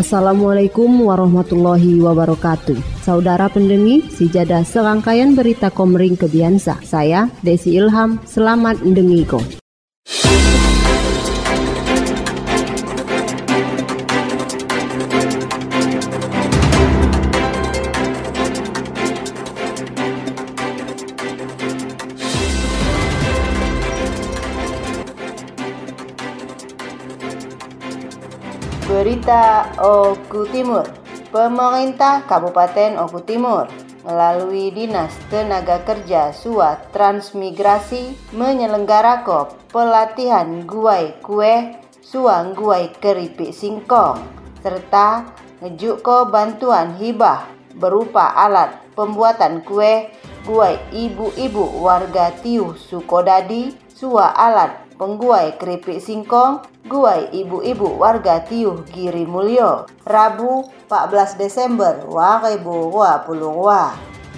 Assalamualaikum warahmatullahi wabarakatuh. Saudara pendengi, sijada serangkaian berita komering kebiasa. Saya Desi Ilham, selamat ko. Berita Oku Timur. Pemerintah Kabupaten Oku Timur melalui Dinas Tenaga Kerja SUA Transmigrasi menyelenggarakan pelatihan guai kue suang guai keripik singkong serta ngejuko bantuan hibah berupa alat pembuatan kue guai ibu-ibu warga Tiuh Sukodadi sua alat pengguai keripik singkong, guai ibu-ibu warga Tiuh Giri Mulyo, Rabu 14 Desember 2022.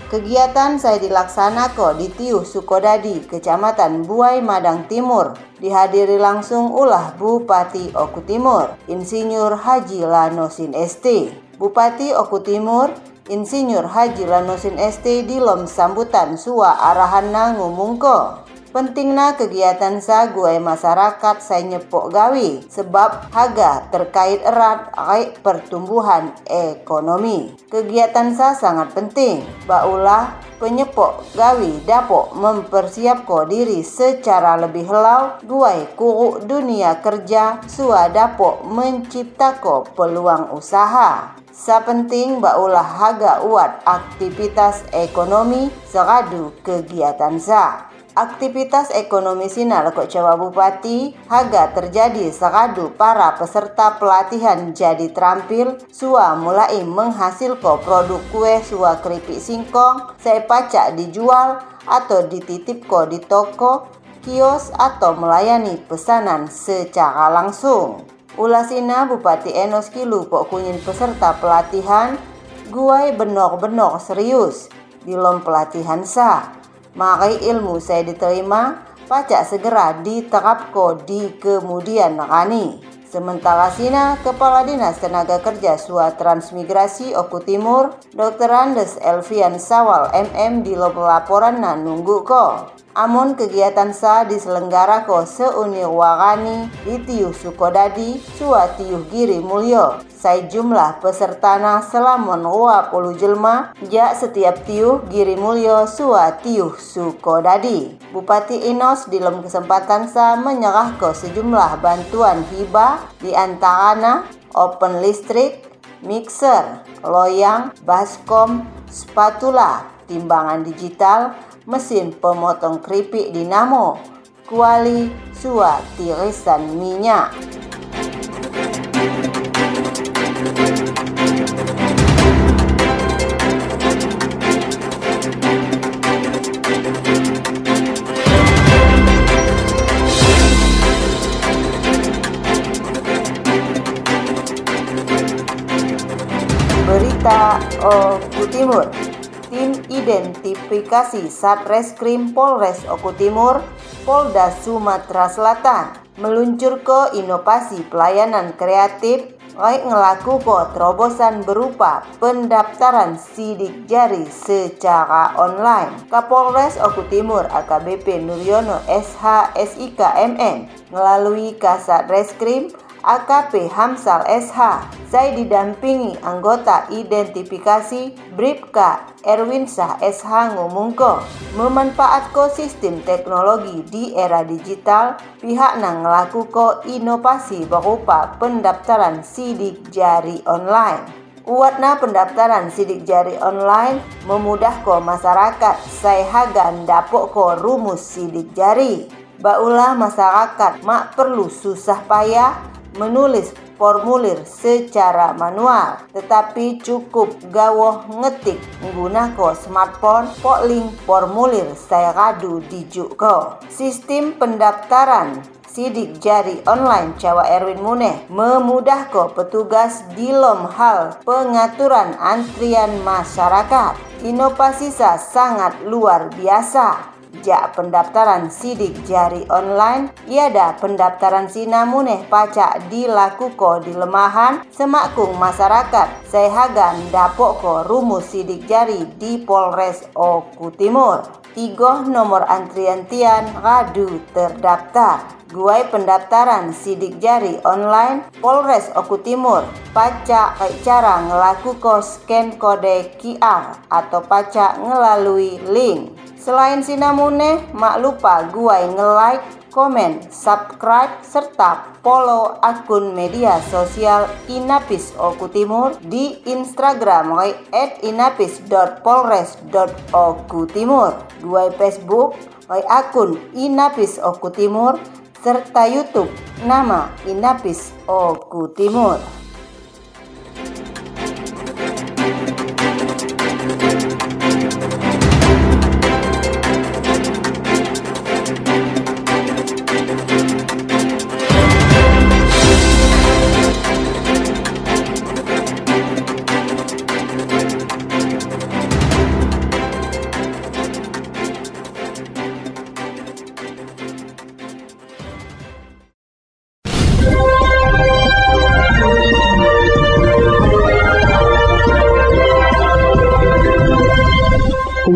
Kegiatan saya dilaksanakan di Tiuh Sukodadi, Kecamatan Buai Madang Timur. Dihadiri langsung ulah Bupati Oku Timur, Insinyur Haji Lanosin ST. Bupati Oku Timur, Insinyur Haji Lanosin ST di lom sambutan sua arahan ngumungko. Pentingnya kegiatan sa gue masyarakat saya nyepok gawi sebab harga terkait erat kait pertumbuhan ekonomi. Kegiatan sa sangat penting. Baulah penyepok gawi dapat mempersiapkan diri secara lebih helau gue kuruk dunia kerja sua dapat menciptakan peluang usaha. Sa penting baulah haga uat aktivitas ekonomi seradu kegiatan sa. Aktivitas ekonomi Sinar Kok Jawa Bupati haga terjadi sekadu para peserta pelatihan jadi terampil. Sua mulai menghasilkan produk kue sua keripik singkong saya pacak dijual atau dititip ko di toko, kios atau melayani pesanan secara langsung. Ulasina Bupati Enos Kilu kok kunyin peserta pelatihan. Guai benor-benor serius di lom pelatihan sah Mari ilmu saya diterima, pajak segera diterapko di kemudian hari. Sementara Sina, Kepala Dinas Tenaga Kerja Sua Transmigrasi Oku Timur, Dr. Andes Elvian Sawal MM di laporan nunggu ko. Amun kegiatan sa diselenggara ko seunir warani di Tiuh Sukodadi, Sua Tiuh Giri Mulyo sai jumlah pesertana selamon puluh jelma ja setiap tiuh giri mulyo sua tiuh sukodadi. Bupati Inos di dalam kesempatan sa menyerah ke sejumlah bantuan hibah di antaranya open listrik, mixer, loyang, baskom, spatula, timbangan digital, mesin pemotong keripik dinamo, kuali, sua tirisan minyak. Berita Oku Timur Tim Identifikasi Satreskrim Polres Oku Timur Polda Sumatera Selatan meluncur ke inovasi pelayanan kreatif Baik ngelaku ko terobosan berupa pendaftaran sidik jari secara online. Kapolres Oku Timur AKBP Nuryono SH SIK MN melalui Kasat Reskrim AKP Hamsal SH. Saya didampingi anggota identifikasi Bripka Erwinsyah SH ngomongko memanfaatkan sistem teknologi di era digital pihak nang ngelakuko inovasi berupa pendaftaran sidik jari online. Uatna pendaftaran sidik jari online memudah ko masyarakat saya hagan dapok ko rumus sidik jari. Baulah masyarakat mak perlu susah payah menulis formulir secara manual, tetapi cukup gawoh ngetik menggunakan smartphone pok link formulir saya radu dijuk ko. Sistem pendaftaran sidik jari online Jawa Erwin Muneh memudahkan petugas di lom hal pengaturan antrian masyarakat. Inovasi sangat luar biasa. Jak pendaftaran sidik jari online, iada pendaftaran sinamuneh pacak dilakukan di lemahan semakung masyarakat. Sehagan dapok ko rumus sidik jari di Polres Oku Timur. Tiga nomor antrian tian radu terdaftar. Guai pendaftaran sidik jari online Polres Oku Timur pacak cara ngelaku scan kode QR atau pacak ngelalui link. Selain sinamune, mak lupa guai nge-like, komen, subscribe, serta follow akun media sosial Inapis Oku Timur di Instagram at inapis.polres.oku Timur. Guai Facebook akun Inapis Oku Timur serta YouTube nama Inapis Oku Timur.